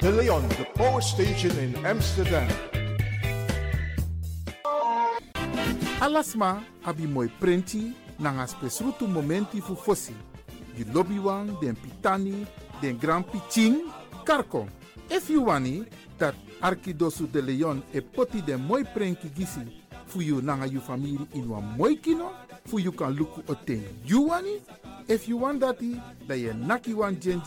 De Leon, the power station in Amsterdam. Alasma, abi moi prenti, nanga spesrutu momenti fu fossi. Di lobby wan, den pitani, den grand pitching, karko. If you wani, dat Arkidosu de Leon e poti den moi prenki gisi, fu you nanga you family in wan moi kino, fu you kan luku oten You wani? If you want dati, da ye naki wan jen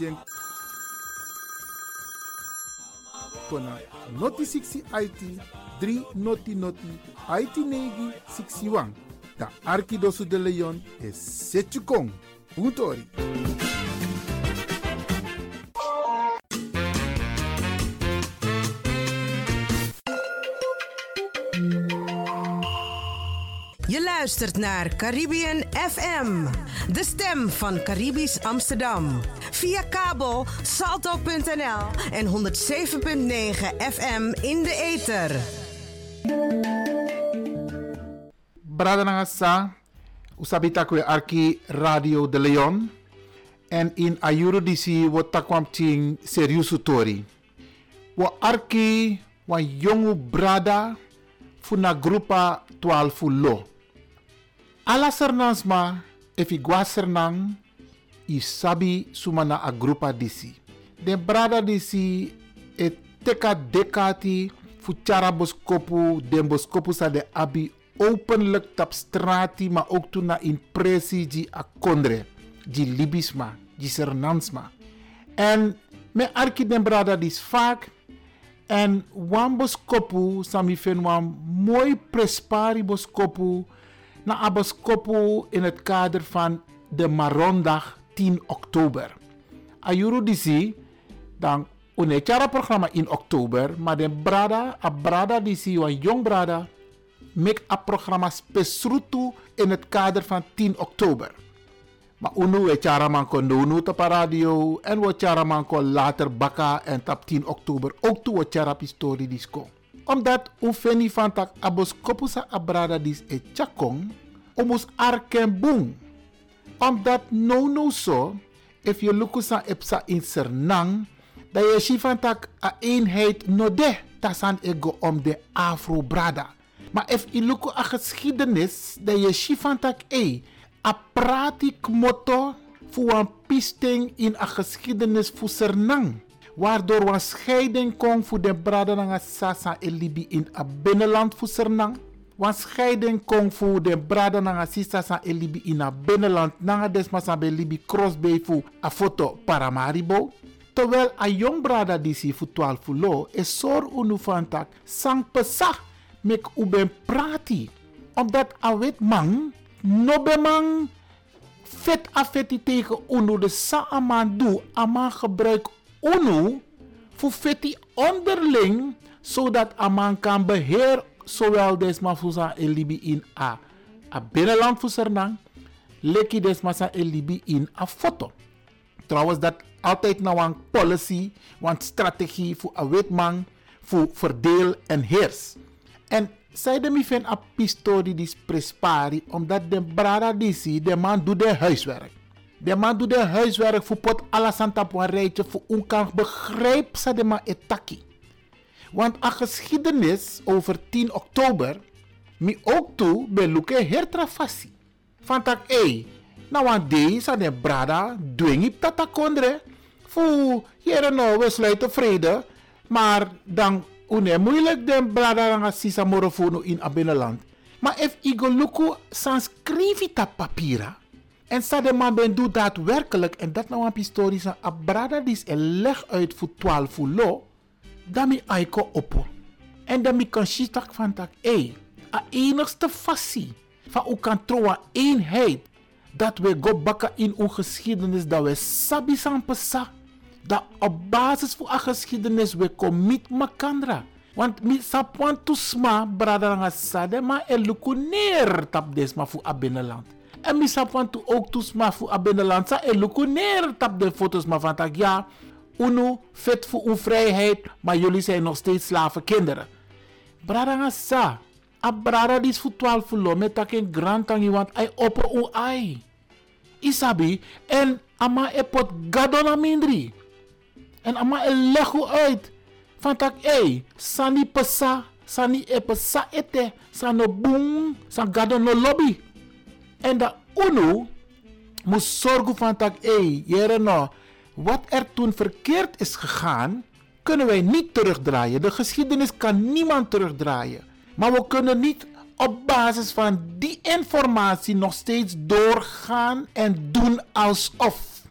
kona noti 60 IT 3 noti noti IT negi 61. Da Arkidosu de Leon e setjukong. Puntori. Je luistert naar Caribbean FM, de stem van Caribisch Amsterdam. Via kabel salto.nl en 107.9 FM in de ether. Brada Nangasa, usabita kwe Arki Radio de Leon. En in Ayuro DC wo takwam ting seriusu tori. Wo Arki wa jongu brada funa grupa 12 lo. Ala sernansma efi gwa i sabi sumana a grupa disi. Den brada disi e teka dekati fu chara boskopu den boskopu sa de abi openlijk tap strati ma ook toen na impressie di a kondre di libisma di sernansma en me arki den brada dis vaak en wan boskopu sami fen wan mooi prespari boskopu na a boskopu in het kader van de Marondag 10 oktober. Ayuru disi dan une chara programma in oktober, maar de brada, a brada disi wan jong brada make a programma spesrutu in het kader van 10 oktober. Maar unu we chara man kon donu op radio en we chara man kon later baka en tap 10 oktober ook toe we chara pistori disco. Omdat u feni van abos kopusa abrada dis e chakong, omus arken boom. Omdat no no so, if je lukusa epsa in sernang, dat je si van tak a eenheid no de tasan ego om de afro brada. Maar if je luku a geschiedenis, dat je si van tak e, a pratik motto voor een pisting in a geschiedenis voor sernang. Waardoor een scheiding kon voor de brada nga sasa e libi in a binnenland voor sernang. Wan scheiding kon voor de brada nga sisa sa e libi in a binnenland nanga desma sa be libi crossbay voor a foto paramaribo. Terwijl a jong brada disi voor 12 lo is sor unu van tak sang pesach mek u ben prati. Omdat a wit man no be man vet afeti tegen unu de sa aman doe aman gebruik unu voor feti onderling zodat aman kan beheer zowel desma fusa elibi in a a binnenland voor Sernang leki desma sa elibi in a foto. Trouwens dat altijd nou een policy, een strategie voor een wit man voor verdeel en heers. En zij de mi a pistori dis prespari omdat de brada disi de man doet de huiswerk. De man doet de huiswerk voor pot alla santa rijtje voor un kan begrijp sa de man etaki. Want a geschiedenis over 10 oktober mi ook toe be luke hertrafasi. Van tak e, nou aan deze de brada dwing tata kondre. Fu, hier no, we sluiten vrede. Maar dan une moeilijk den brada nga sisa morofono in a binnenland. Maar if igo luku sans krivita papira. En sa de man ben doet daadwerkelijk, en dat nou een historisch, a brada dis e leg uit voor 12 lo, dan mi aiko oppo. En dan mi kan shitak van tak, ey, a enigste fassie van u kan trouwen eenheid, dat we go bakken in uw geschiedenis, dat we sabi san pesa, dat op basis van geschiedenis we commit makandra. Want mi sapwan tu sma brada nga sade ma e luku neer tap desma fu a binnenland. En mi sapwan tu ook tu sma fu a binnenland sa e luku neer tap de foto's ma van tak unu vet voor uw vrijheid, maar jullie zijn nog steeds slavenkinderen. Brada sa, a brada dis fu 12 lo met tak een grand tangi want ai opo u ai. Isabi, en ama e pot gadona mindri. En ama e legu uit. Van tak, ey, sani pesa, Sani epe sa ete, sa no boom, sa gado no lobby. En dat UNO moet zorgen van hé, hey, jere no, wat er toen verkeerd is gegaan, kunnen wij niet terugdraaien. De geschiedenis kan niemand terugdraaien. Maar we kunnen niet op basis van die informatie nog steeds doorgaan en doen alsof.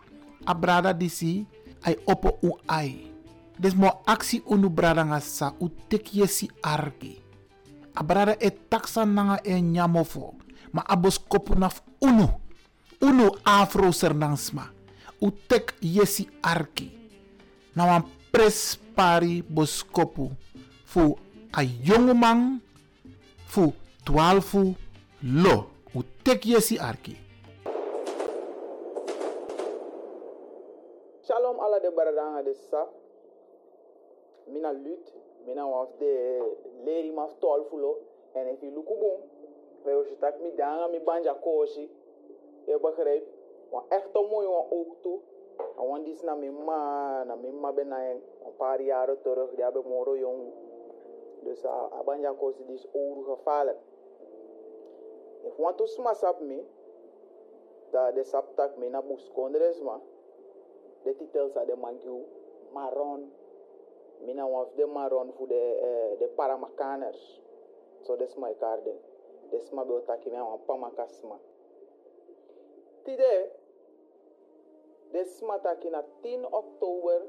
Abrada disi, ai opo u ai. Dus mo actie unu brada nga sa u tekje si arki. Abrada e taxa nanga e nyamofo. Ma abos kopu naf unu. Unu afro sernansma. U tek yesi arki. Na wan pres pari boskopu. Fu a jongeman. Fu 12 lo. U tek yesi arki. Shalom alla de baradanga de sap. Mina lut. Mina waf de leri maf tol fulo. En if you look boom. We tak mi danga mi banja koshi. Je begrijpt. Want echt mooi wan ook toe. En want die is mijn ma, na mijn ma ben na een paar jaren terug. Die hebben moro jong. Dus uh, abanja koshi die is overgevallen. If want to smash up me. Da de sap tak me na bus kondres ma. De titels are de mangiu marron. Mina one of the marron voor de, uh, de paramakaners. So that's my garden. My beotaki me wan pamakasma. Tide, des mataki na 10 oktober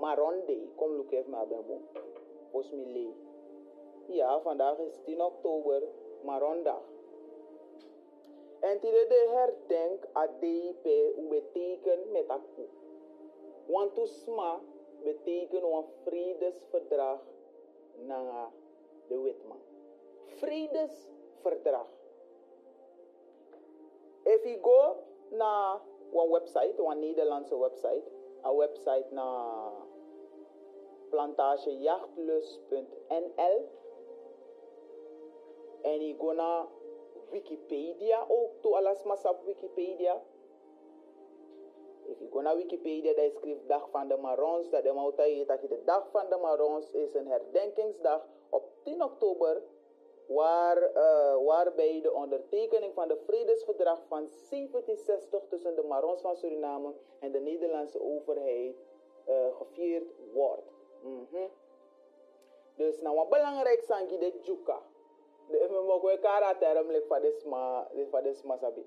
Marron Day. Kom look even naar Bembo. Ja, vandaag is 10 oktober Marrondag. En tide de herdenk a DP u beteken met akku. Want to sma beteken een vredesverdrag na de wetman. Vredesverdrag. If you go na een website, een Nederlandse website, een website na plantagejachtluis.nl en je go naar Wikipedia ook to alles op Wikipedia. If you naar Wikipedia, daar schrijft Dag van de Marons, dat de Mautai dat de Dag van de Marons is een herdenkingsdag op 10 oktober, waar, uh, waarbij de ondertekening van de vredesverdrag van 1760 tussen de Marons van Suriname en de Nederlandse overheid uh, gevierd wordt. Mm. Dus nou wat belangrijk zijn de Juka. De me mo ko kara term lek fa desma fa desma sabi.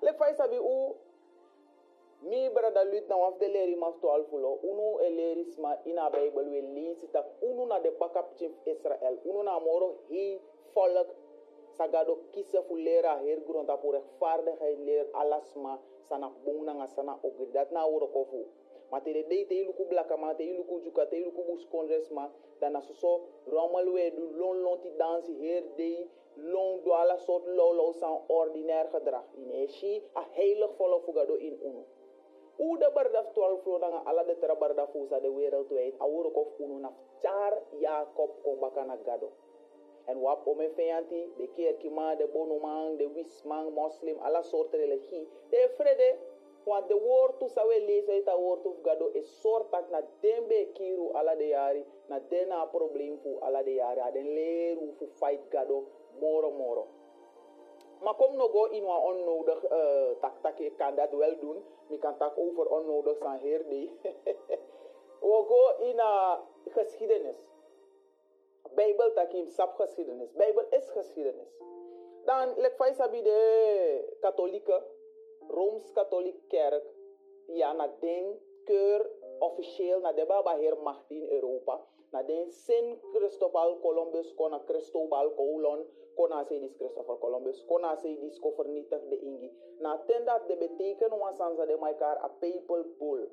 Lek fa sabi u mi brada lut na waf de leri maf to alfulo unu elerisma ina bible we lisi tak unu na de bakap chief Israel unu na moro hi volk sagado kisa fu lera her grond apu rechtvaardigheid leer alasma sana bung na sana ogri dat na woro kofu matere dei te iluku blaka ma te iluku juka te iluku bus ma soso lon lon ti dansi her dei long do soort low san ordinair gedrag. In eshi a heilig volle fugado in unu u de bardaf 12 flo danga ala de fusa de wereldwijd a woro kof unu na char jacob ko bakana gado en wap ome feyanti de kerkima de bonumang de wismang muslim ala soort religie de frede want de woord tu sawe lezen ita woord tu gado e sortak na dembe kiru ala de yari na dena probleem fu ala de yari aden leru fu fight gado moro moro. Maar kom nog go wat onnodig uh, tak tak ik kan dat wel doen ik kan tak over onnodig zijn heer die we go in a geschiedenis Bijbel takim sap geschiedenis Bijbel is geschiedenis dan lek fai sabi de katholieke Rooms-Katholieke Kerk, ja, na den keur officieel, na de baba heer macht in Europa, na den Sint Christopher Columbus, kona Cristobal Colon, kona se dis Christopher Columbus, kona se dis ko de ingi. Na ten dat de beteken wansansa de maikar a papal bull.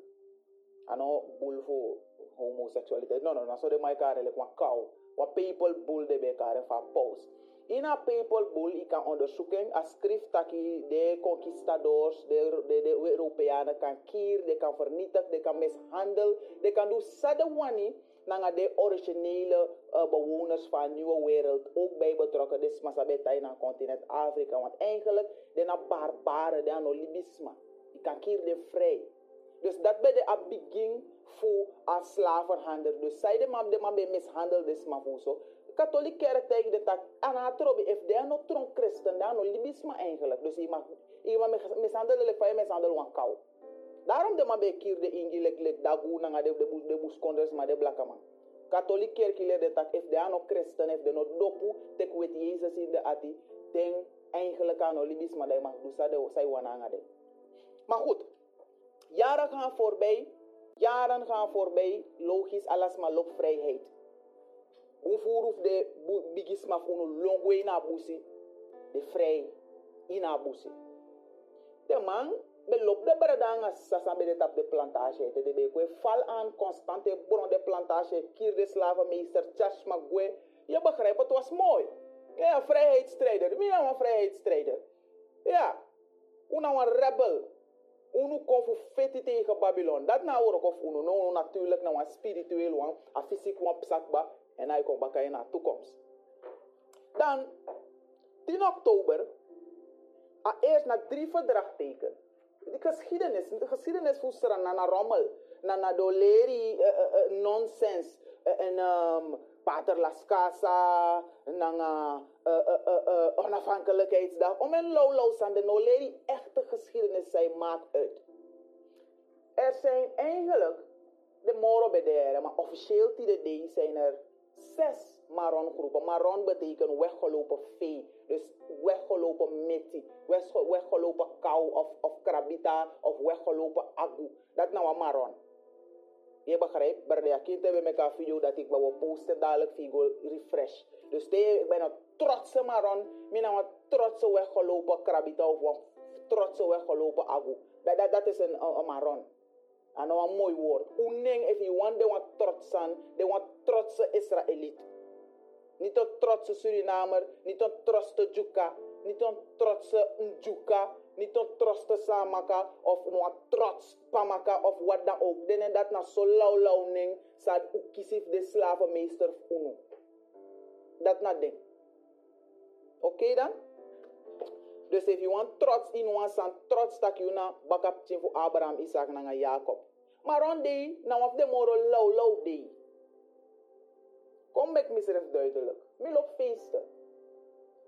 Ano, bull voor homoseksualiteit. No, no, no, so de maikar like wan kou. Papal bull de bekare fa paus. In a bull, ik kan onderzoeken, a schrift dat de conquistadors, de, de, de Europeanen kan kier, de kan vernietigen, de kan mishandelen, de kan doen sadewani naar de originele uh, bewoners van de nieuwe wereld ook bij betrokken. Dus masabeta in het continent Afrika. Want eigenlijk, de na barbaren, de no libisma. Je kan kier de vrij. Dus dat bij de begin voor als slavenhandel. Dus zij de man de man bij mishandeld is maar voor zo. Katholiek kerk tegen de tak. En haar trobi, if daar nog tronk christen, daar nog libisme eigenlijk. Dus je mag mishandelen, van je mishandelen een kou. Daarom de man bij kier de lek dagu nanga de de de buskonders maar de blakke man. Katholiek kerk leert de tak, if daar nog christen, if de nog dopu, tek wet Jezus in de ati, denk eigenlijk aan libisme, dat je mag doen, zij wananga de. Maar goed, jaren gaan voorbij, jaren gaan voorbij, logisch, alles maar loopvrijheid. Boevoerhoef de bigisma van een longwe na busi, de vrij in. De man belop de bredanga sasa bij de tap de plantage, de be kwe val aan constante bron de plantage, kier de slavenmeester, chas magwe. Je begrijpt, het was mooi. Ja, vrijheidsstrijder, wie nou een vrijheidsstrijder? Ja, una een rebel, Kon voor feti tegen Babylon. Dat nou ook of unu no natuurlijk nou een spiritueel wan, een fysiek wan psakba en hij komt bakken naar toekomst. Dan 10 oktober, a eerst na drie verdragteken. De geschiedenis, de geschiedenis voesteren na rommel, na doleri uh, uh, uh, nonsens uh, en um, Pater Las Casa, naar uh, uh, uh, uh, onafhankelijkheidsdag. Om een lowlows aan de noleri echte geschiedenis zij maakt uit. Er zijn eigenlijk de moro bederen, maar officieel die zijn er zes maron groepen. Maron betekent weggelopen vee. Dus weggelopen meti, weggelopen kou of, of krabita of weggelopen agu. Dat nou een maron. Je begrijpt? Kind hebben met een video dat ik wil posten dadelijk video refresh. Dus de, ik ben een trotse maron. Ik ben een trotse weggelopen krabita of een trotse weggelopen agu. Dat, dat, dat is een, een, een maron. En een mooi woord. Uneng, if you want, de want trots aan, de want trotse Israëliet. Niet een trotse Surinamer, niet een trotse Juka, niet een trotse Njuka, niet een trotse Samaka of een trots Pamaka of wat dan ook. Den en dat na zo lauw ning, sad ukisif de slavenmeester unu. Dat na ding. Oké okay, dan? Dus if you want trots in one trots tak you na bakap chin voor Abraham, Isaac en Jacob. Maar on day, nou of de moro lauw lauw day. Kom met mezelf duidelijk. Mil op feesten.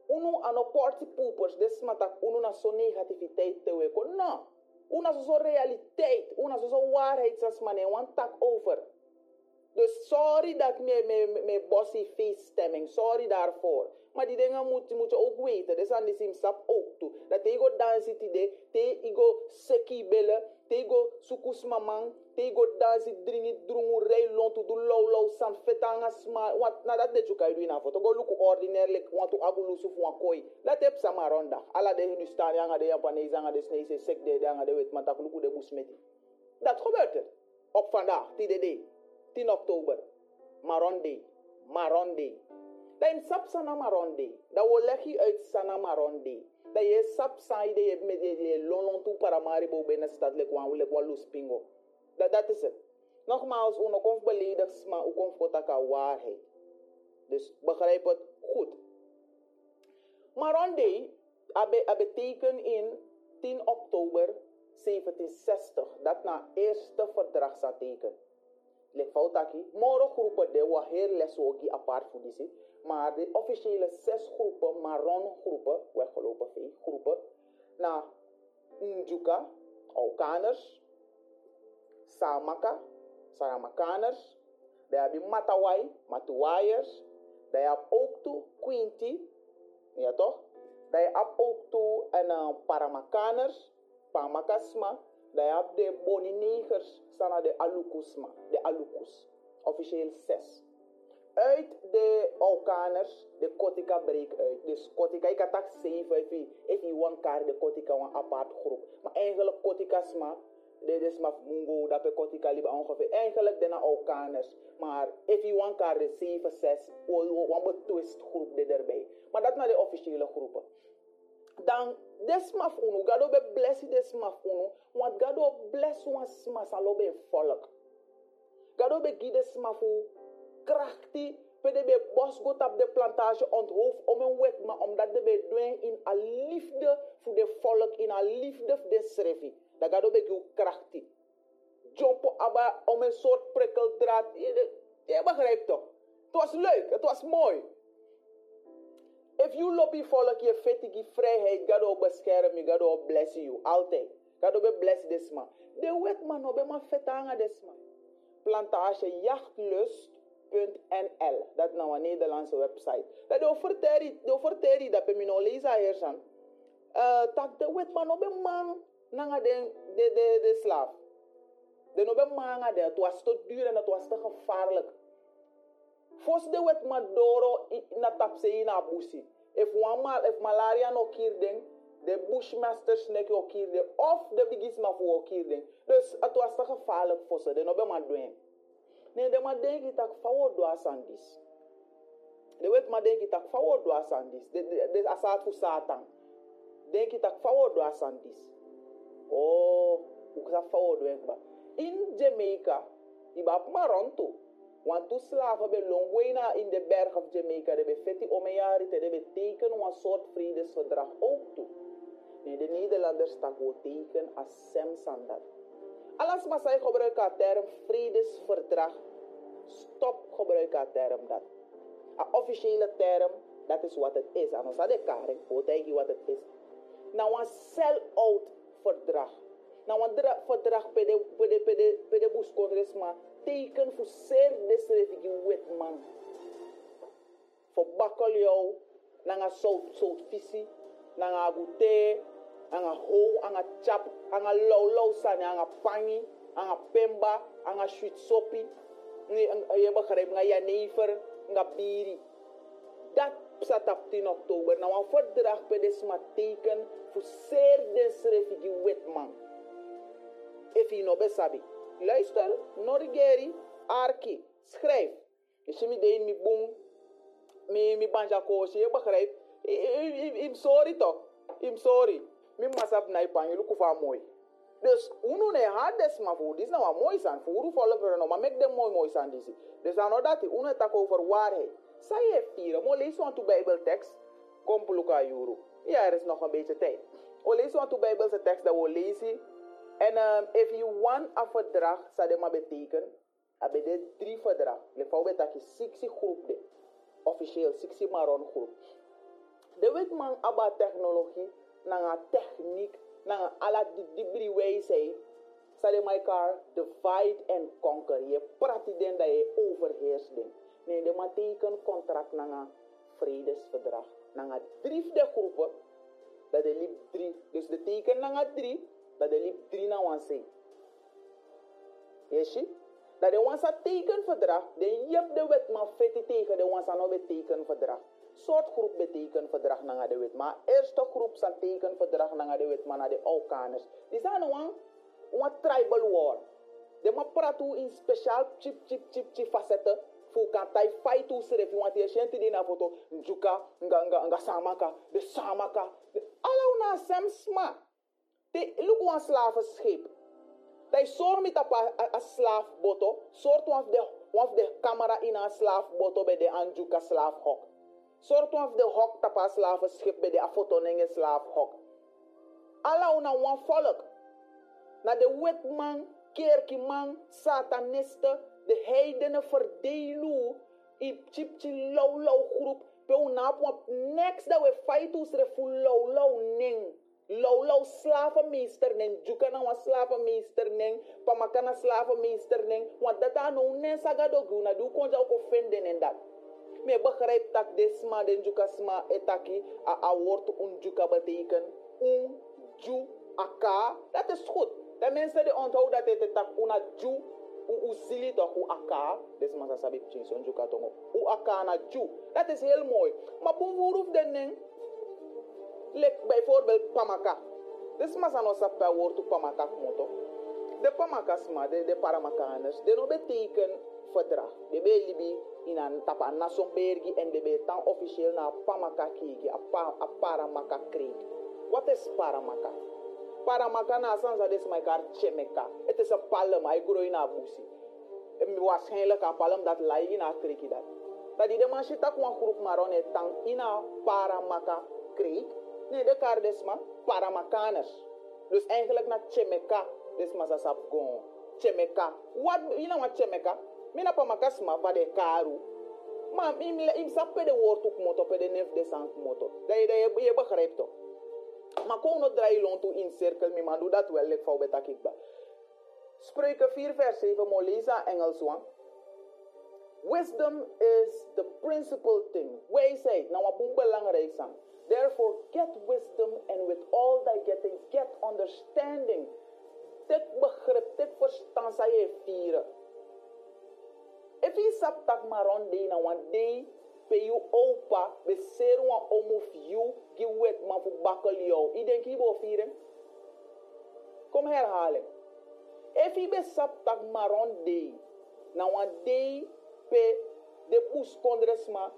Een party poopers, des matak uno na zo negativiteit te weken. No. Una zo realiteit. Una zo waarheid als man een tak over. Dus sorry dat me, me, me bossy feeststemming. Sorry daarvoor. Maar die dingen moet, moet je ook weten. Dus aan die simsap ook toe. Dat je go dansen today. Te go seki bellen. Go sukus mamang. Te go dansen dringi drungu rei lontu du low low san fetanga sma. Want na dat de kan je doen afo. To go look ordinaire like want to agulu suf koi. Dat heb sama ronda. Alla de nu staan yanga de Japanese yanga de snese sek de yanga de wet. Maar tak luku de busmeti. Dat gebeurt er. Op vandaag. TDD. 10 oktober. Maron Day. Is sap sana Maron Day. Dat wil leg je uit sana Maron Day. Dat je sap sai de je met de lolon toe para maribo binnen stad lek wan lek wan lus pingo. Dat, dat is het. Nogmaals, uno konf beledigd, maar u konf kotaka waarheid. Dus begrijp het goed. Maron Day betekent in 10 oktober 1760 dat na eerste verdrag zat teken le fautaki moro groepen de wa heel les wogi apart voor die maar de officiële zes groepen marron groepen weggelopen vee groepen na Njuka, Aukaners, Samaka, Saramakaners, dan heb je Matawai, Matuwaiers, dan heb je ook toe Quinty, ja toch? Dan heb je ook toe en uh, Paramakaners, Pamakasma, dan heb de Boninegers, sana de Alukusma, de Alukus. Officieel zes. Uit de Alkaners, de Kotika breekt uit. Dus Kotika, ik had dat zeven, if je, one kaart de Kotika, een apart groep. Maar eigenlijk Kotika sma, dit is Mungo, dat je Kotika liever ongeveer. Eigenlijk de Alkaners. Maar if je one kaart de zeven, zes, een betwist groep erbij. Maar dat naar de officiële groepen dan desmaf unu gado be bless desmaf unu want gado bless wan smas alo be volk gado be gi desmafu krachti pede be bos go tap de plantage onthoofd om een wet maar omdat de be doen in a liefde voor de volk in a liefde voor de srefi da gado be gi krachti jumpen abba om een soort prikkeldraad. Je, je begrijpt toch? Het was leuk, het was mooi. If you lobby volk je fetigi vrijheid, God will bescherm God will bless you, altijd. God will bless this man. De wet man, be man fetanga this man. Dat is nou een Nederlandse website. Dat de verteri dat pe mino lezen hier zijn. Tak de wet man, be man, nanga de, de, de, de slaaf. De be man, het was te duur en het was te gevaarlijk. Fos de wet ma doro na tapse i na busi. If mal, if malaria no kirding, de bushmasters nek o kirding, of de bigis ma fu o kirding. Dus het was te gevaarlijk voor ze, de no be ma doen. Nee, de ma denki tak fawo. De wet ma denki tak fawo. De, de, de asat fu satan. Denki tak fawo. Oh, hoe sa fawo do. In Jamaica, iba maronto. Want toen slaven bij Longwena in de berg of Jamaica, de fetti omejari, te de teken een soort vredesverdrag ook toe. Nee, de Nederlanders stak ook teken als semsandat. Alles maar zij gebruiken de term vredesverdrag. Stop gebruiken de term dat. Een officiële term, dat is wat het is. En ons de karing, wat het is. Nou een sell-out. Nou een dra- verdrag per de, per de, per de, per de buskondres maar teken voor zeer desrevigi wet man. Voor bakkel jou, nanga zout, zout visie, nanga agute, anga ho, anga chap, anga low low sani, anga pangi, anga pemba, anga sweet soppy. Je begrijpt, nga jenever, nga biri. Dat staat op 10 oktober. Nou, een verdrag per de sma teken voor zeer desrevigi wet man. If je no besabi. Luister, Norgeri, Arki, schrijf. Je mi de mi boom, mi mi banja koosje, je begrijpt? I'm sorry toch? I'm sorry. Mi masap na ipan, je lukufa mooi. Dus uno ne ha des ma voor, dit nou wat mooi zijn. Voor hoe volgen we maar make them mooi mooi zijn deze. Dus dan nou dat, uno tak over waarheid. Zij je vieren, maar lees want de bijbeltekst. Kom pluka juru. Ja, er is nog een beetje tijd. O lees want de bijbelse tekst dat we lezen. En um, if you want verdrag, zou dat maar betekenen. Dat de drie verdrag. Le vrouw weet dat je 60 groep de. Officieel 60 maron groep. De weet man abba technologie, nanga techniek, ala di dibri wijsheid. Zou je elkaar divide and conquer. Je praat den dat je overheerst. Nee, de man teken contract nanga vredesverdrag. Nanga drie de groepen. Dat de liep drie. Dus de teken nanga drie. Dat de liep drie na wan say. Yes, je? Dat de wansa tekenverdrag, de jep de wet maar feti tegen de wansa no betekenverdrag. Soort groep betekenverdrag na de wet, maar eerste groep sa tekenverdrag na de wet, maar na de Alkaners. Die zijn een een tribal war. De ma pratu in speciaal chip chip chip chip facetten. Fu kan tai fight sere fi want je shenti di na foto njuka nga nga nga samaka de samaka. De, alla una sem sma. De look one slavenschip. They zorg met op een slaafboto. Soort van de, van de camera in een slaafboto bij de Anjuka slaafhok. Soort van de hok op een slavenschip bij de Afotonenge slaafhok. Alla una wan volk. Na de wetman, kerkman, satanisten, de heidenen verdelen in chipchi low low groep. Pe una next dat we fight us refu low low ning. Lolo slavenmeester nen, juka na wa slavenmeester nen, pamaka na slavenmeester nen, want dat aan nou nen saga do guna, du kon ja ook vinden en dat. Me begrijp tak desma den juka sma etaki, a, a woord un juka beteken, un ju aka, dat is goed. De mensen die onthouden dat het tak una ju, u zili toch u aka, desma sa sabi pchin son juka tongo, u aka na ju, dat is heel mooi. Maar boevoeruf den nen, Lek bijvoorbeeld Pamaka. Dus ons per woord Pamaka moto. De Pamakas maar, de, de Paramakaners, de no beteken verdrag. De be libi in een tapa nason bergi en de be tan officieel na Pamaka kiki, a, pa, a Paramaka kreeg. Wat is Paramaka? Paramaka na sansa des mekaar chemeka. Het is een palm, hij groeit in een busi. En waarschijnlijk een palm dat in een kreeg dat. Dat die de man shit een groep maron et tang in een Paramaka kreeg. Nee, de is maar Paramakaners. Dus eigenlijk naar Chemeka, maar dat gon. chemeka. Wat, you know wat chemeka? Mina pa maka sma va de karu. Maar im, im sappe de woord ook moto, pe de nef de sank moto. Dat je, je, je begrijpt toch? Maar kon no draai long to in cirkel, mi maar doe dat wel, ik vouw betak ik ba. Spreuken 4 vers 7, mo lezen Engels one. Wisdom is the principal thing. Wijsheid, nou wat belangrijk zijn. Therefore, get wisdom and with all thy getting, get understanding. Tek begrip, tek verstand, sa je vieren. If je sap tak maron de na wan day, pe you opa, be seru wan omuf you, gi wet man fu bakkel jou. I denk je bo vieren? Kom herhalen. If je be sap tak maron day, na wan day, pe de bus kondresma,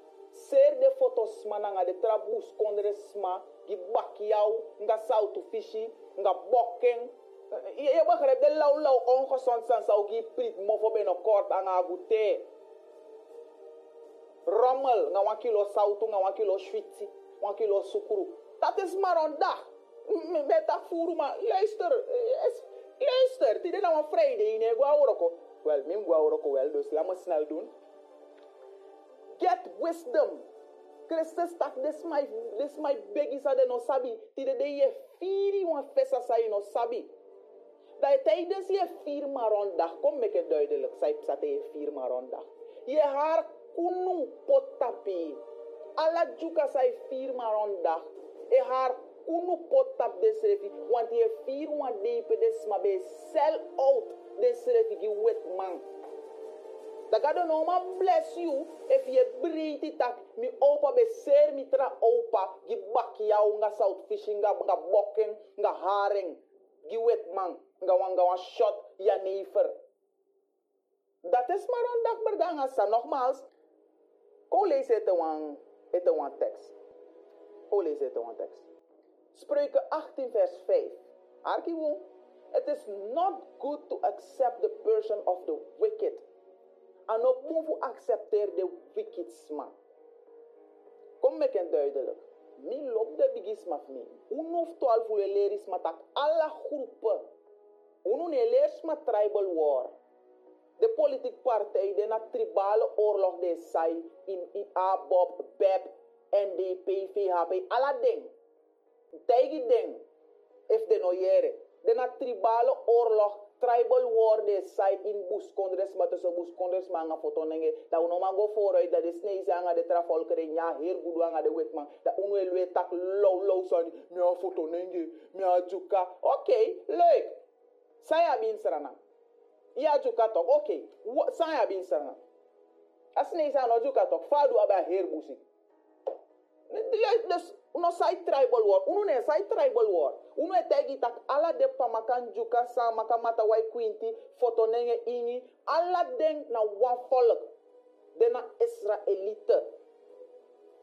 Ser de fotos man nga de trabus kondres ma, gi bakyaw, nga sautu fishi, nga bokken. Je eh, eh, begrijpt, de lauw lauw ongezond zijn zou gi prit mofo beno kort aan agute. Rommel, nga wan kilo sautu, nga wan kilo schwitsi, wan kilo sukuru. Dat is maar een dag. Met dat voeren, maar luister, eh, luister. Tide nou een vrijdag in, ik wou oroko. Wel, mim wou oroko wel, dus laat me snel doen. Get wisdom. Christus tak, this my, this my big is de no sabi. Tide de je firi wan fesa sa je no sabi. Dat je tijdens je vier marondag, kom ik het duidelijk, zei zat je vier marondag. Je haar kunu potapi. Alla juka zei vier marondag. Je haar kunu potap desrefi. Want je vier wan deepe desma be sell out desrefi gi wet man. Dat gaat no man bless you if je breed it tak mi opa be ser mi tra opa gi bak jou nga south fishing nga nga bokken nga haring gi wet man nga wan nga wan shot ja never. Dat is maar een dag berdanga sa nogmaals. Ko lees het een het een tekst. Ko lees het een tekst. Spreuken 18 vers 5. Arkiwo. It is not good to accept the person of the wicked. En op moet accepteer de man. Kom met een duidelijk. Mi lop de bigis maf mi. Uno of twaalf uur leris matak alle groepen. Ne leers ma tribal war. De politieke partij, de na tribale oorlog de sai in, in ABOP, BEP, NDP, VHP, alla ding. Tegi ding. If de no jere. De na tribale oorlog, tribal war de sai in buskondres, maar tussen buskondres maar nga foto nenge. Dat uno man go vooruit, dat de snee zanga de trafolkere, ja, heer gudu anga de wetman. Dat uno elwe tak low low sani, mea foto nenge, mea juka. Oké, okay, leuk. Saya bin sarana. Iya juka tok, oké. Okay. Saya bin sarana. Asne sa no juka tok, fadu aba heer busi. Dus, uno sai tribal war, uno ne sai tribal war. Uno e tegi tak ala de pamakan juka sa maka mata wai kwinti, foto nenge ingi, ala den na wan volk. De na Israelite.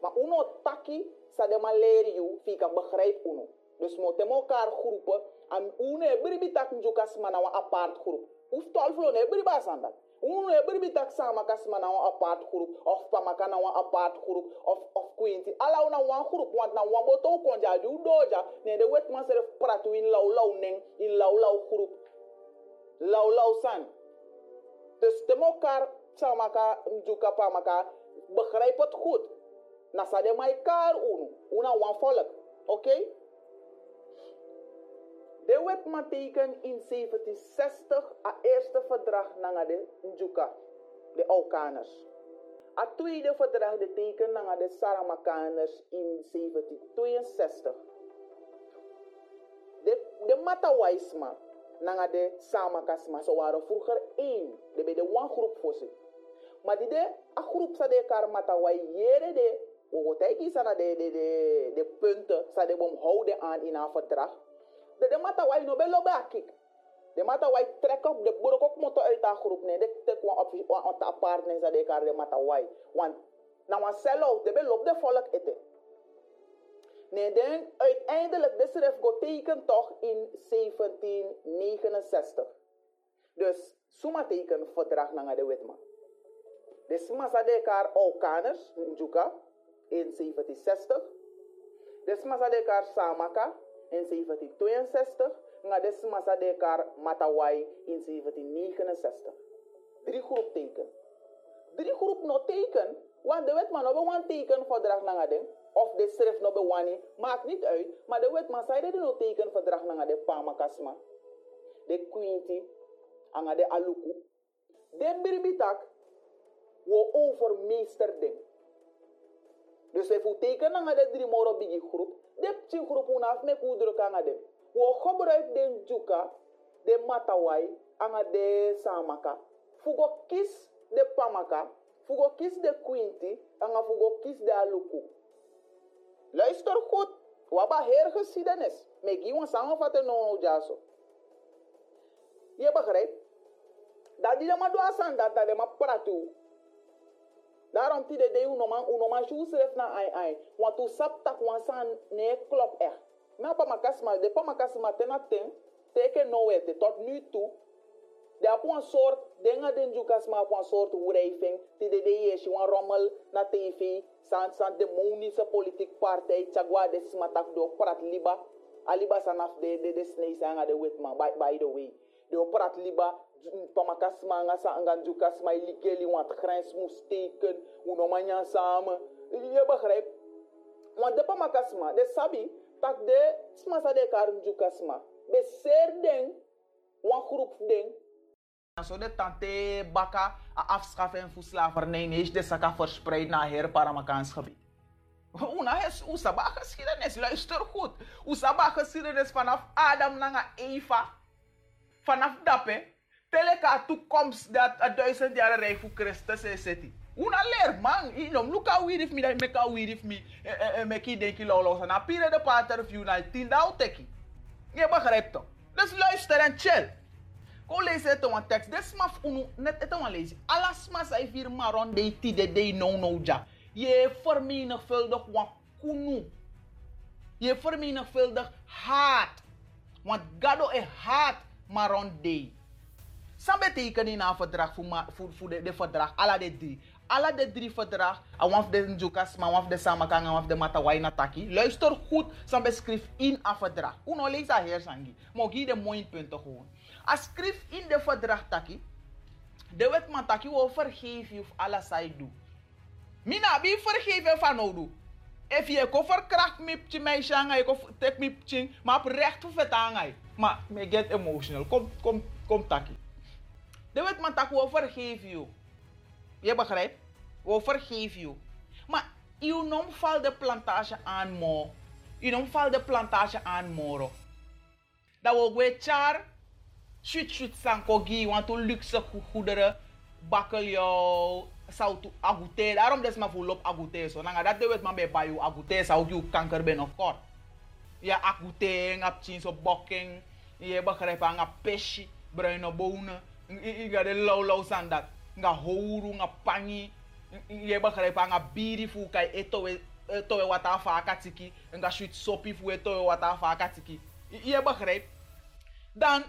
Maar uno taki sa de ma leren you, fika begrijp uno. Dus mo temo elkaar groepen, en uno e bribi tak juka sma na wan apart groep. Uf tolflo ne bribi basan. Uno e bribi tak sama kasma na wan apart groep, of pamaka na wan apart groep, of, of kwinti. Ala una wan groep, want na wan boto konja di udoja, ne de wet man seref pratu in lau lau neng, in lau lau groep. Lau lau san. Dus temo elkaar sama ka juka pamaka, begrijp het goed. Na sa de mai kar uno, una wan. Oké? Okay? De man teken in 1760 a eerste verdrag nanga de Njuka, de Aukaners. A tweede verdrag de teken nanga de Saramakaners in 1762. De, de Matawaisma nanga de Samakasma, ze waren vroeger één. De bij de groep voor. Maar die de a groep sa de kar Matawai jere de, wo sana de, de, de, de punten, sa de bom houden aan in haar verdrag. De, de mata wai no be. De mata wai trek op de borok ook moto uit haar groep ne. De tek wan op wan ta apart ne za de kar de mata wai. Want na wan sell out de be de volk ete. Nee, dan uiteindelijk de schrift go teken toch in 1769. Dus suma teken verdrag na de wetman. De suma sa de kar Aukaners, Njuka, in 1760. De suma sa de kar Samaka, in 1762. nga de de kar matawai in 1769. Drie groep teken. Drie groep no teken, want de wet man no be wan teken verdrag na den, of de schrift no be wani, maakt niet uit, maar de wet man zei de no teken verdrag na de pama kasma. De quinti, anga de aluku. De birbitak, wo overmeester den. Dus if u teken na de drie moro bigi groep, de pchi groep unaf me ku druk anga dem. Wo gebruik den juka, de matawai, anga de samaka. Fugo kis de pamaka, fugo kis de quinti, anga fugo kis de aluku. Luister goed, waba heer geschiedenis. Me gi wan samenvatten no no jaso. Je begrijpt? Dat die maar doa dat dat de maar pratu. Daarom ti de de unoma unoma schrijft na ai ai. Want tu sap tak wan san ne klop echt. Na pa makasma de pa makasma tena ten teke no wete tot nu toe. De apu een soort dingen den jukas ma apu een soort wrijving. Ti de de ye shi wan rommel na tv. San san demonische politiek partij. Chagwa de smatak do prat liba. Aliba sanaf de de de snee sanga de witman by, by the way. De prat liba pamakas manga sa angan jukas ma iligeli want grens moest teken. Uno manya samen. Je begrijpt? Want de pamakas ma, de sabi, tak de smasa de kar jukas ma. Be ser ding, wan groep ding. Zo de tante baka a afschaffen voor slavernij is de saka verspreid naar her Paramakaans gebied. Una is usaba geschiedenis, luister goed. Usaba geschiedenis vanaf Adam naar Eva. Vanaf dape. Teleka toekomst dat a duizend jaar rijk voor Christus is het. Una leer man, inom luka wirif da meka wirif mi meki denki lolo sana pire de pater view na tinda teki. Je begrijpt toch? Dus luister en chill. Ko lezen het een tekst. Dit smaf unu net het een lezen. Alles mas ay vir maron de ti de de no no ja. Je vermenigvuldig wat kunu. Je vermenigvuldig haat. Want gado e haat maron de. Sam betekent in een verdrag voor, de, de verdrag. Alla de drie. Alla de drie verdrag. En waf de njukas, maar waf de samakang, en waf de matawai na taki. Luister goed. Sam beschrijft in een verdrag. Uno lees dat heer sangi. Maar hier de mooie punten gewoon. Als schrift in de verdrag taki. De wet man taki wil vergeven je of alles zij doet. Mina, wie vergeven van nou? If je ko verkracht me pje mij shanga, je ko tek me pje, maar op recht voor. Maar me get emotional. Kom, kom, kom taki. De wet man tak wil vergeven je. Je begrijpt? Wil vergeven je. Maar je nom valt de plantage aan mo. Je nom valt de plantage aan moro. Dat wil we char. Shoot shoot sanko gi, want to luxe go- goederen. Bakkeljauw, zout agute. Daarom des maar volop agute zo. Nanga dat de wet man bij bayu agute zou je kanker ben of kort. Ja, agute, ngap chin so bokking. Je begrijpt, nga peshi, bruine bonen. Gaat de lauw lauw san dat. Nga houru, nga pangi. Je begrijpt, nga biri fu kai etowe etowe wata fa katiki. Nga shoot sopi fu etowe wata fa katiki. Je begrijpt. Dan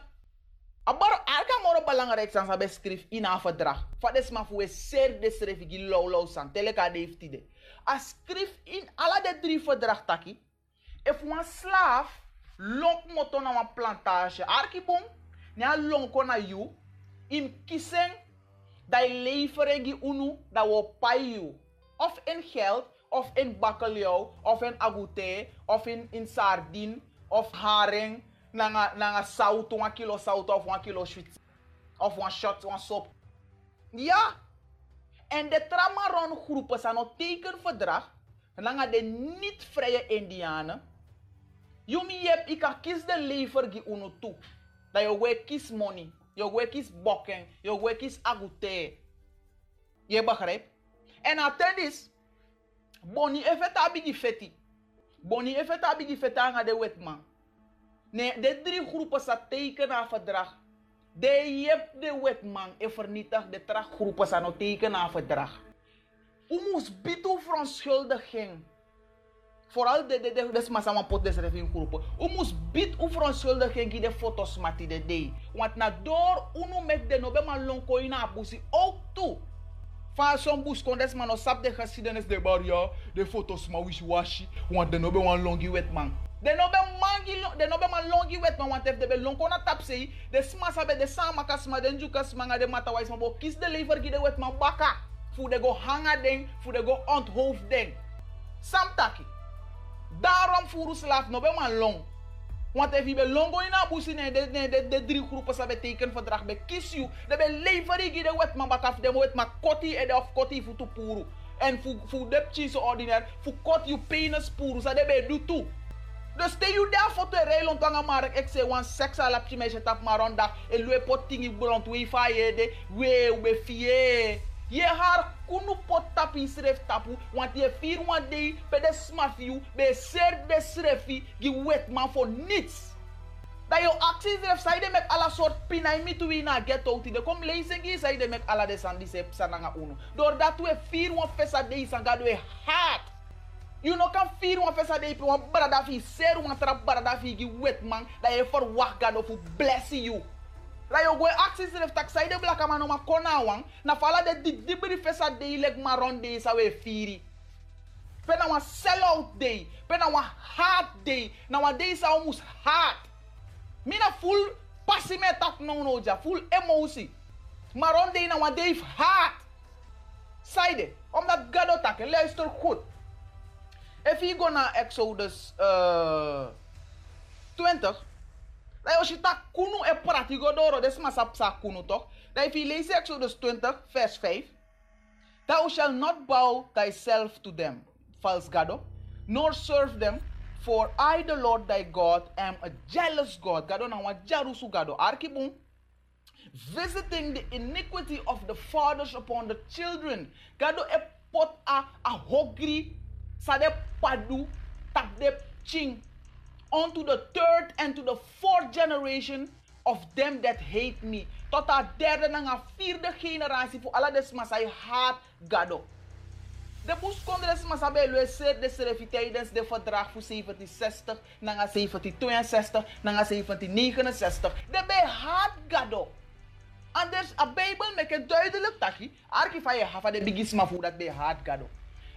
Abar alka moro belangrijk san sabe skrif in een verdrag. Van des ma voor ser de schrijf ik low san teleka de heeft ide. A skrif in alle de drie verdrag taki. If een slaaf lonk moto na plantage arkipom, na lonko na you, im kisen dat leveren gi unu dat wo pay you. Of in geld, of in bakkeljauw, of in agouté, of in, in sardine, of haring, nanga, nanga zout, een kilo zout of een kilo shit. Of een shot, een sop. Ja. En de Tramaron groepen zijn een tekenverdrag. Nanga de niet-vrije Indianen. Yumi yep, ik kan kies de lever gi unu toe. Dat je we kies money. Je we kies bokken. Je we kies agouté. Je begrijpt? En attendis. Boni even tabi feti. Boni even tabi feti aan de wetman. Nee, de drie groepen zijn teken aan verdrag. De jep de wetman en vernietig de tra groepen zijn no teken aan verdrag. U moest bieden. Vooral de de de des massa pot des reving groepen. U moest bieden u verontschuldiging de foto's mati de day. Want na door unu met de nobe man lonko in abusi ook toe. Van zo'n bus kon des man no sap de geschiedenis de bar ja, de foto's ma wish washi. Want de nobe wan longi wetman. De no be mangi, de no be man longi wet man want if de be long kona tap sei, de sma sabe de sama kasma den juka smanga de mata wais man bo de lever gi de wet man baka. Fu de go hanga den, fu de go onthoofd den. Sam taki. Daarom voeren slaaf no be man long. Want if je be longo in abusi de, de, de, de drie groepen sa beteken verdrag be kies you. De be leveri gi de wet man bakaf de wet man koti ede of koti fu tu puru. En fu fu de cheese ordinaire fu kot you penis puru sa de be do toe. Dus stel je daar voor te rijden aan mark. Ik zeg wan seks al op je meisje tap maar ronda. En loe pot tingi brand we fa ye de we we fie. Je haar kunu pot tapi sref tapu want je vier wan day pe de smafiu be ser de srefi gi wet man voor niets. Dat je acties heeft, zei de met alle soort pinai mi tu na get out. De kom lezen gi, zei de met alle de sandi se sananga uno. Doordat we vier wan fesa day sanga we haat. You know kan vier wan fesa day wan brada fi ser wan tra brada fi gi wet man. Dat je verwacht God of bless you. Dat je goe acties heeft, tak zei de blaka man oma kona wan. Na fala de di dibri fesa day leg maron day sa we firi. Pena wan sell out day. Pena wan hard day. Na wan day sa hard. Mina full passie met tak no no ja, full emotie. Maar om de nou wat heeft haat. Zijde, omdat God tak, luister goed. If je go naar Exodus uh, 20, dan als je dat toch? Dan if je leest Exodus 20, vers 5, Thou shalt not bow thyself to them, false God, oh, nor serve them, for I, the Lord thy God, am a jealous God. God, oh, na wa jarusu God. Oh, Arkibun, visiting the iniquity of the fathers upon the children. God, e pot a a hogri, sa de padu, tak de ching, unto the third and to the fourth generation of them that hate me. Tot a derde en a vierde generatie voor alle desmas hij haat Gado. De boes kon de mas abe luister de tijdens de verdrag voor 1760, nanga 1762, nanga 1769. De bij haat Gado. Anders, a Bijbel maakt duidelijk dat je, archiva je hafa de bigisma voor dat bij haat Gado.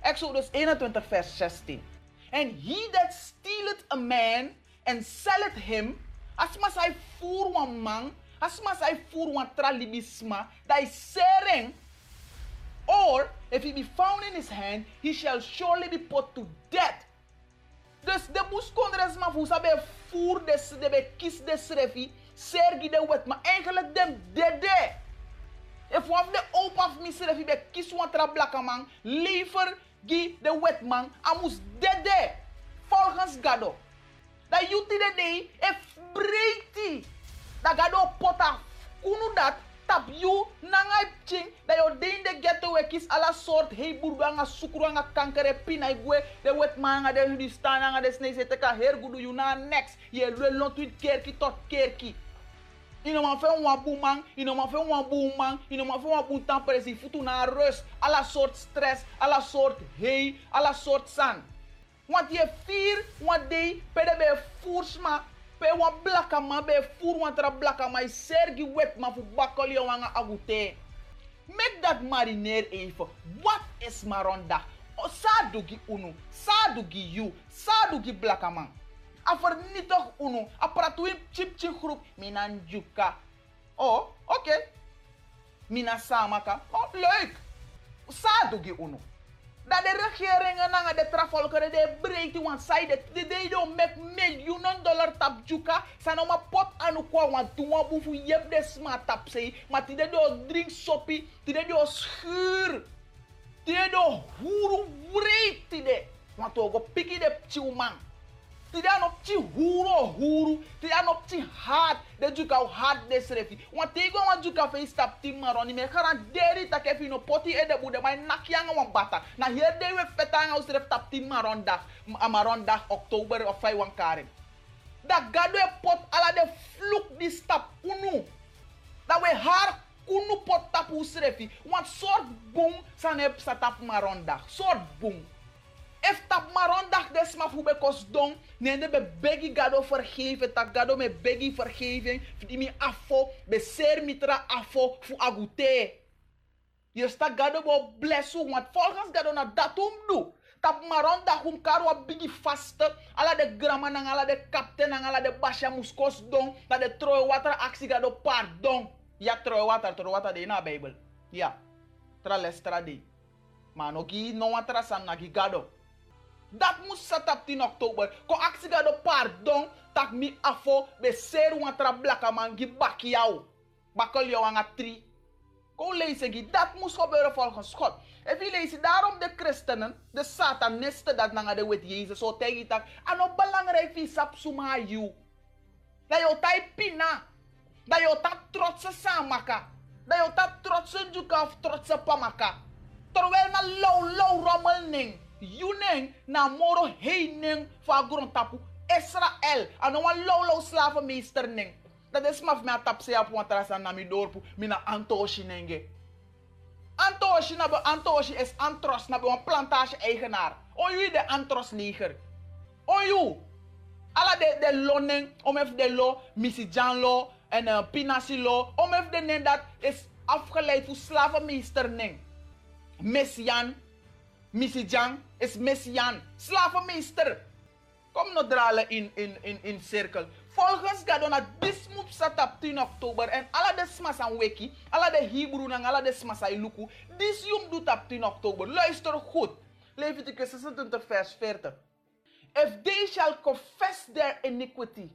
Exodus 21 vers 16. And he that stealeth a man and selleth him, as mas hij voer wan man, as mas hij voer wan tralibisma, dat is or if he be found in his hand, he shall surely be put to death. Dus de moest kondres maar voor sabe voer de be kies des sergi de wet, maar eigenlijk dem dede. If one of the opa of me refi be wan tra blaka man, liever gi de wet man, amus dede. Volgens Gado. Dat you de day, if breiti. Dat Gado pota. Kunu dat, tap you nanga ching dat yo den de ghetto we kis ala soort hey burga nga sukuru nga kankere pina igwe de wet manga de hudi stana nga de snake se teka. Her gudu you na next. Ye long tweet kerki tot kerki ino ma fe wan bu man. Ino ma fe wan bu man. Ino ma fe wan bu temperesi futu na rust. Ala soort stress ala soort hey ala soort san. Want je vier want day pede be voersma pe wan blaka ma be voer wan tra blaka ma. Sergi wet ma fu bakoli wanga agute make that marineer even. Wat is maronda? Sadugi unu sadugi you sadugi blaka man a vernietig unu a pratuin chip chip groep minan juka. Oh oké okay. mina samaka oh leuk sadugi unu. Dat de regeringen nanga de travolkeren de breedte want zij de de de do make miljoenen dollar tap juka. Sa no ma pot anu kwa want tu wa bufu yep de sma tap sei. Maar ti de do drink soppy ti de do schuur ti de do huru breed ti de. Want to go piki de ti de anop chi huru huru ti de anop chi hard de juka hard de srefi want te wan juka fe stap ti maroni. Me garan deri ta ke fino poti e de bude mai nakianga wan bata na hier de we fetanga usref tap ti maron dag amaron dag oktober of fai wan karen da gado e pot ala de fluk di stap unu da we har kunu pot tap usrefi want soort boom san e sa maron dag soort boom If tap marondag des ma fu be kos don, nende be begi gado vergeven, tak gado me begi vergeving, fidi mi afo, be ser mitra afo fu agute. Je sta gado bo blessu, want volgens gado na datum do. tap maron da hum karo a bigi vaste. Ala de grama nang ala de kapten nang ala de basha muskos don dat de troy water aksi ga do pardon. Ja troy water troy water de na bible ja. Tra les tra de maar no ki no san na gado dat moest set 10 oktober ko aksi ga do pardon tak mi afo be ser watra blaka man gi baki jou bakkel jou aan tri Kom lezen, Guy. dat moest gebeuren volgens God. En we lezen daarom de christenen, de satanisten, dat naar de wet Jezus zo tegen. En ook belangrijk is op suma you. Dat je dat pina. Dat je dat trotse samaka. Dat je dat trotse juka of trotse pamaka. Terwijl na low low rommel ning na moro heen ning van grond tapu. Israël. En dan een low low slavenmeester ning. Dat is maf me tap se apu na mi dorpu mina antoshi nenge. Antoshi na antoshi is antros na plantage eigenaar. On you de antros leger. On you. Alla de de loning om even de lo misi lo en uh, pinasi lo om de nen dat is afgeleid voor slavenmeester ning. Messian misi Jan is Messian slavenmeester. Kom no dralen in in in in cirkel. Volgens Gadona, zat op 10 oktober. En alle de aan weki, alle de Hebrew en alle de smas aan luku. Dis jong doet op 10 oktober. Luister goed. Leviticus 26 vers 40. If they shall confess their iniquity.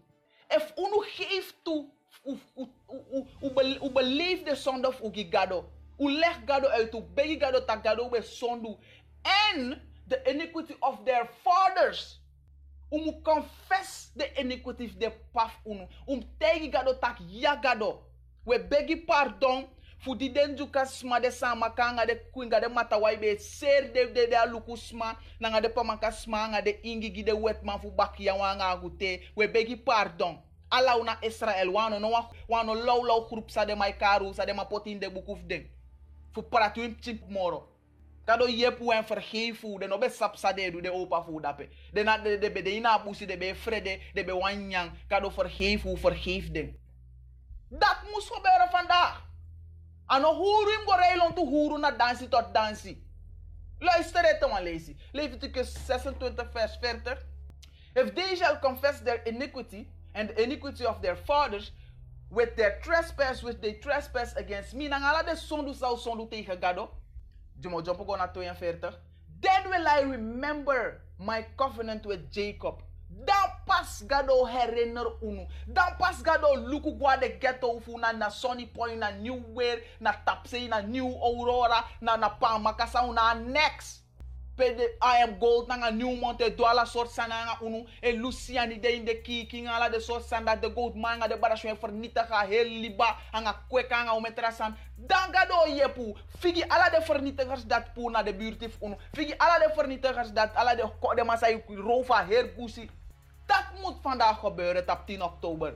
If unu geeft toe, u, u, u, u, be, u beleef de zonde of u gado. U leg gado uit, u begi gado tak gado be zondu. And the iniquity of their fathers. Um confess the iniquity de paf unu um tegi gado tak ya gado. We begi pardon fu di den juka sma de sama de kuinga de mata be ser de de de aluku sma nanga de pamaka sma nga de ingi gi de wetman fu ya wanga gute we begi pardon. Ala una Israel wano no wano low low group sa de mai karu sa de ma potin de bukuf den fu pratu im chip moro kado yepu en vergeven de no be sapsa de du de opa fu dape. De na de de be de ina de be frede de be wanyang. Kado vergeven vergeef den dat moest gebeuren vandaag. Ano huru im goreilon tu huru na dansi tot dansi luister het maar lezen Leviticus 26 vers 40 if they shall confess their iniquity and the iniquity of their fathers with their trespass which they trespass against me nang ala de sondu sau sondu tegen gado Jumo jump go naar 42. Then will I remember my covenant with Jacob. Dan pas gado herinner unu. Dan pas gado luku gwa de ghetto na Sunny Point na New Weir na Tapsey na New Aurora na na Pamakasa na next. Pede I am gold na New Monte Douala soort sana nga unu. E Luciani de in de kiki nga de soort sanda de gold manga de barashwe vernietigen heel liba anga kweka nga umetrasan dan gado yepu figi ala de vernietigers dat pu na de buurtif unu. Figi ala de vernietigers dat ala de de masai rova heer gusi dat moet vandaag gebeuren op 10 oktober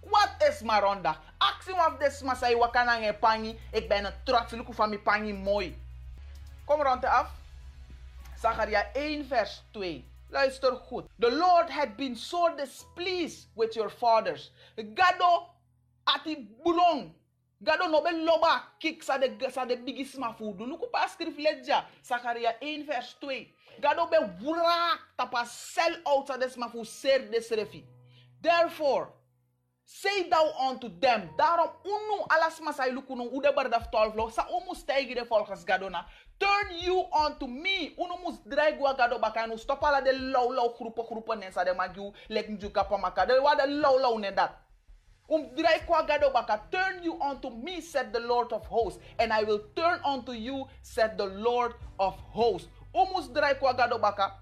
wat is maronda? Actie af des masai wakana nge pangi ik ben een trots luku van mi pangi mooi. Kom rond af Zacharia 1 vers 2. Luister goed. The Lord had been so displeased with your fathers. Gado ati bulong. Gado no be loba kik sa de sa de bigisma fudu. Luku pa skrif ledja. Zacharia 1 vers 2. Gado be wurak tapa sell out sa desma fu ser desrefi. Therefore, Say thou unto them, daarom unu alas masay lukunu ude bardaf 12 lo, sa umu stijgi de volgens gadona. Turn you unto me, unu mus draigwa gado bakanu, stop ala de low low groepen groepen nensa de magiu, lek njuka pamaka, de wa de low low ne dat. Um draigwa gado baka, turn you unto me, said the Lord of hosts, and I will turn unto you, said the Lord of hosts. Umus draigwa gado baka,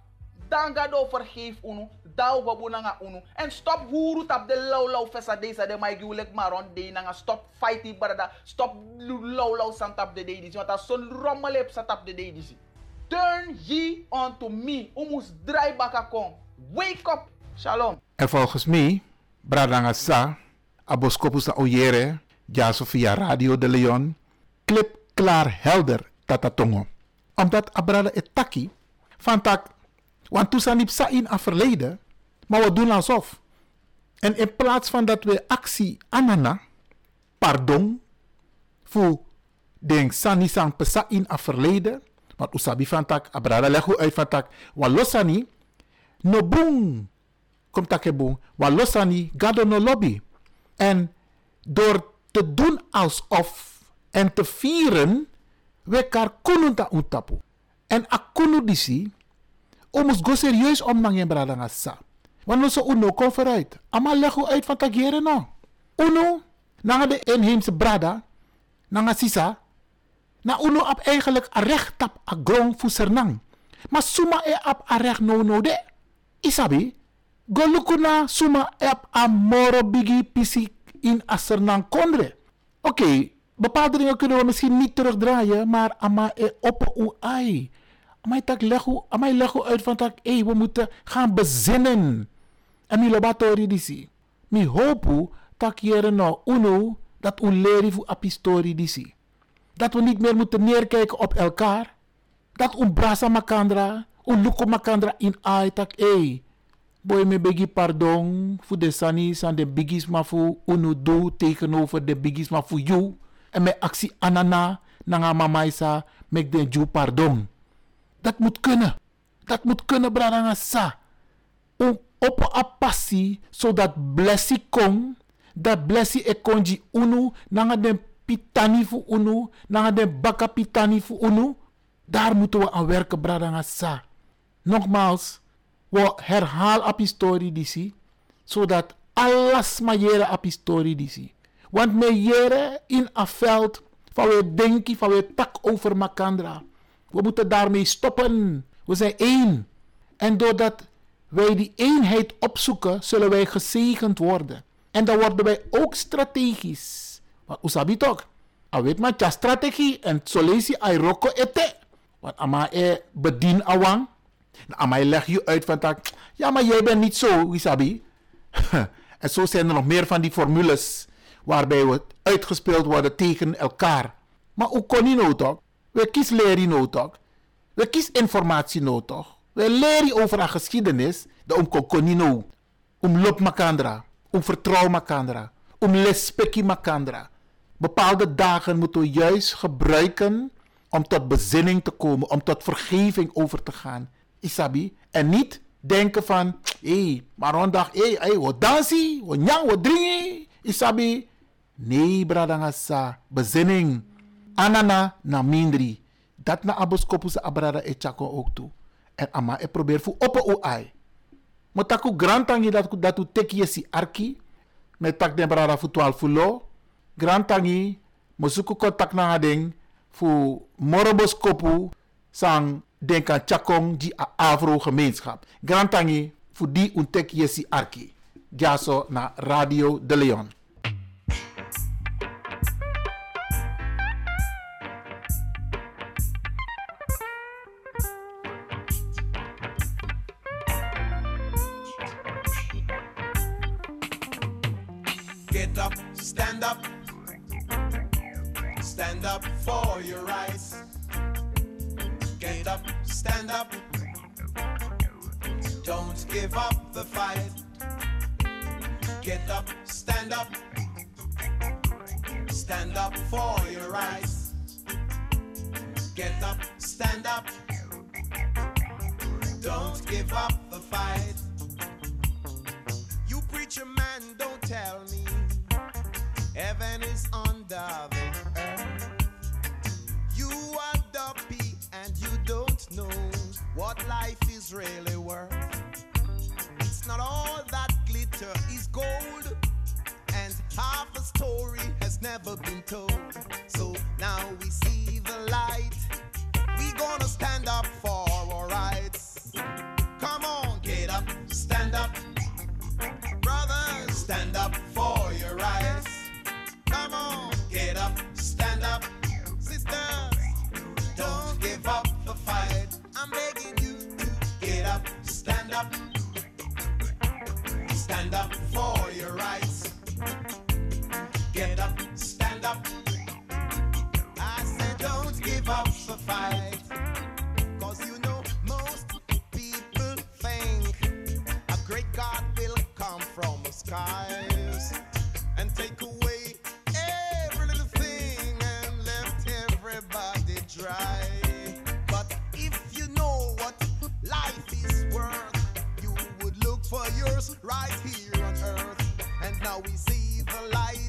dan gado vergeef unu, dau babu nanga unu. En stop huru tap de low low fesa desa de mai giulek maron de nanga stop fighty barada. Stop low low san tap de de disi. Want son rommelep sa tap de de disi. Turn ye unto me. Umus dry baka kon. Wake up. Shalom. En volgens mij, Bradanga Sa, Aboskopus na Oyere, Ja Sofia Radio de Leon, klip klaar helder tatatongo. Omdat Abrada etaki, van tak, want toen sanip sa in a verleden, maar we doen alsof. En in plaats van dat we actie anana, pardon, voor den sani sang pesa in a verleden, Want usabi van tak, abrada legu uit van tak. Wa losani, no boom. Kom take boom. Wa losani, gado no lobby. En door te doen alsof en te vieren, we kar kunu ta untapu. En akunu disi, omus go serieus om nang yen brada nga sa. Want no so uno kom vooruit. Ama legu uit van tak yere no. Uno, nanga de inheemse brada, nanga sisa, na uno ap eigenlijk a recht tap a grong fu sernang. Maar suma e ap a recht no no de. Isabi, go lukuna suma e ap a moro bigi pisi in a sernang kondre. Oké, bepaalde dingen kunnen we misschien niet terugdraaien, maar ama e op u ai. Amai tak legu, amai legu uit van tak, hey, we moeten gaan bezinnen. En mi lobatori disi. Mi hopu tak jere no uno dat u leri fu apistori disi. Dat we niet meer moeten neerkijken op elkaar. Dat u brasa makandra, u luko makandra in ai tak ei. Boy me begi pardon voor de sanis en de bigis ma fu unu do tegenover de bigis ma fu you. En me actie anana nanga mamaisa mek den ju pardon. Dat moet kunnen. Dat moet kunnen bradanga sa. Om op a passie zodat blessie kom. Dat blessie e konji unu nanga den pitani fu unu, nanga den baka pitani unu. Daar moeten we aan werken, bradanga sa. Nogmaals, we herhaal op historie zodat alles maar jere op historie. Want me jere in een veld van we denken, van we tak over makandra. We moeten daarmee stoppen. We zijn één. En doordat wij die eenheid opzoeken, zullen wij gezegend worden. En dan worden wij ook strategisch. Want usabi toch? A weet man, ja strategie en solesi ay roko ete. Want ama e bedien awang. Nou, ama leg je uit van tak. Ja, maar jij bent niet zo, Isabi. en zo zijn er nog meer van die formules waarbij we uitgespeeld worden tegen elkaar. Maar hoe kon je nou toch? We kies leren nou? We kies informatie nou? We leren over een geschiedenis, de om kokonino, om lop makandra, om vertrouw makandra, om lespeki makandra. Bepaalde dagen moeten we juist gebruiken om tot bezinning te komen, om tot vergeving over te gaan. Isabi. En niet denken van, hé, hey, maar rondag, hé, hey, wat dansie, wat nyang, wat drinken. Isabi. Nee, bradangasa. Bezinning. Anana na mindri. Dat na aboskopu sa abrada e chako ook toe. En ama e probeer fu opo o ai. Motaku grantangi dat dat u teki si arki. Met tak den brada fu 12 fulo. Grantangi. Mosuku kontak na ngading fu moroboskopu sang denka chakong di a afro gemeenschap. Grantangi fu di un teki si arki. Jaso na Radio de Leon. Stand up for your rights. Get up, stand up. Don't give up the fight. Get up, stand up. Stand up for your rights. Get up, stand up. Don't give up the fight. You preacher man, don't tell me heaven is under the earth. You are dumpy and you don't know what life is really worth. It's not all that glitter is gold, and half a story has never been told. So now we see the light. We gonna stand up for our rights. Come on, get up, stand up. Brothers, stand up for your rights. Get up, stand up, sisters. Don't give up the fight. I'm begging you to get up, stand up, stand up for your rights. Get up, stand up. I said, don't give up the fight. Cause you know, most people think a great God will come from the sky. eyes here on earth, and now we see the light.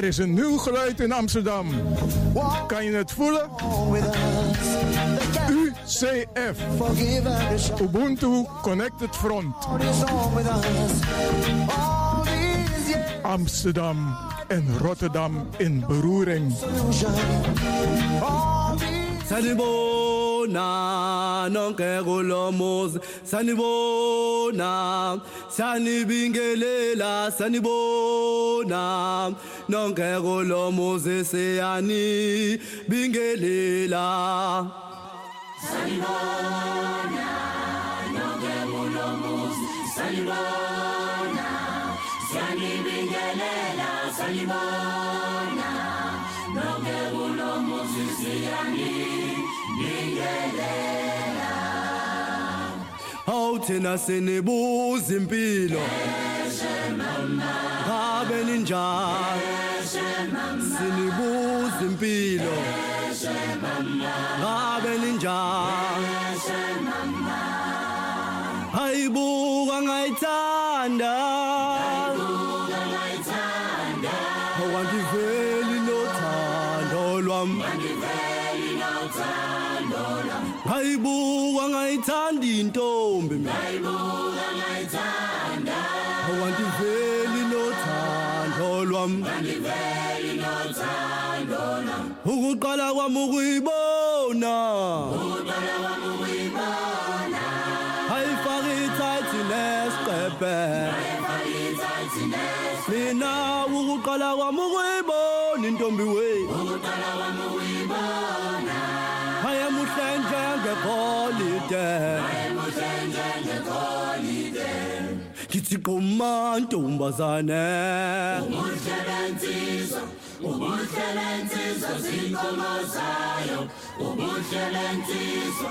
Er is een nieuw geluid in Amsterdam. Kan je het voelen? UCF. Ubuntu Connected Front. Amsterdam en Rotterdam in beroering. Sanibona, non que. Sanibona, sani sanibingelela sanibona. Nonke kulomuzi siyani bingelela. Sanibona nonke kulomuzi sanibona. Sanibingelela sanibona. thina sinibuza impilo. Ngabe ninjani? Sinibuza impilo. Ngabe ninjani? Hayibuka ngayithanda. Ngayibuka ngayithanda intombi mina. Ngayibuka ngayithanda. Awanti oh, veli nothando lwami. Awanti veli nothando lwami. Ukuqala kwami ukuyibona. Ukuqala kwami ukuyibona. Hayifaka ithathi lesiqephe. Hayifaka ithathi lesiqephe. Mina ukuqala kwami ukuyibona intombi we. Ukuqala kwami kumantombazane ubuhlelensizwa ubuhlelensizwa zinkomo zayo. Ubuhlelensizwa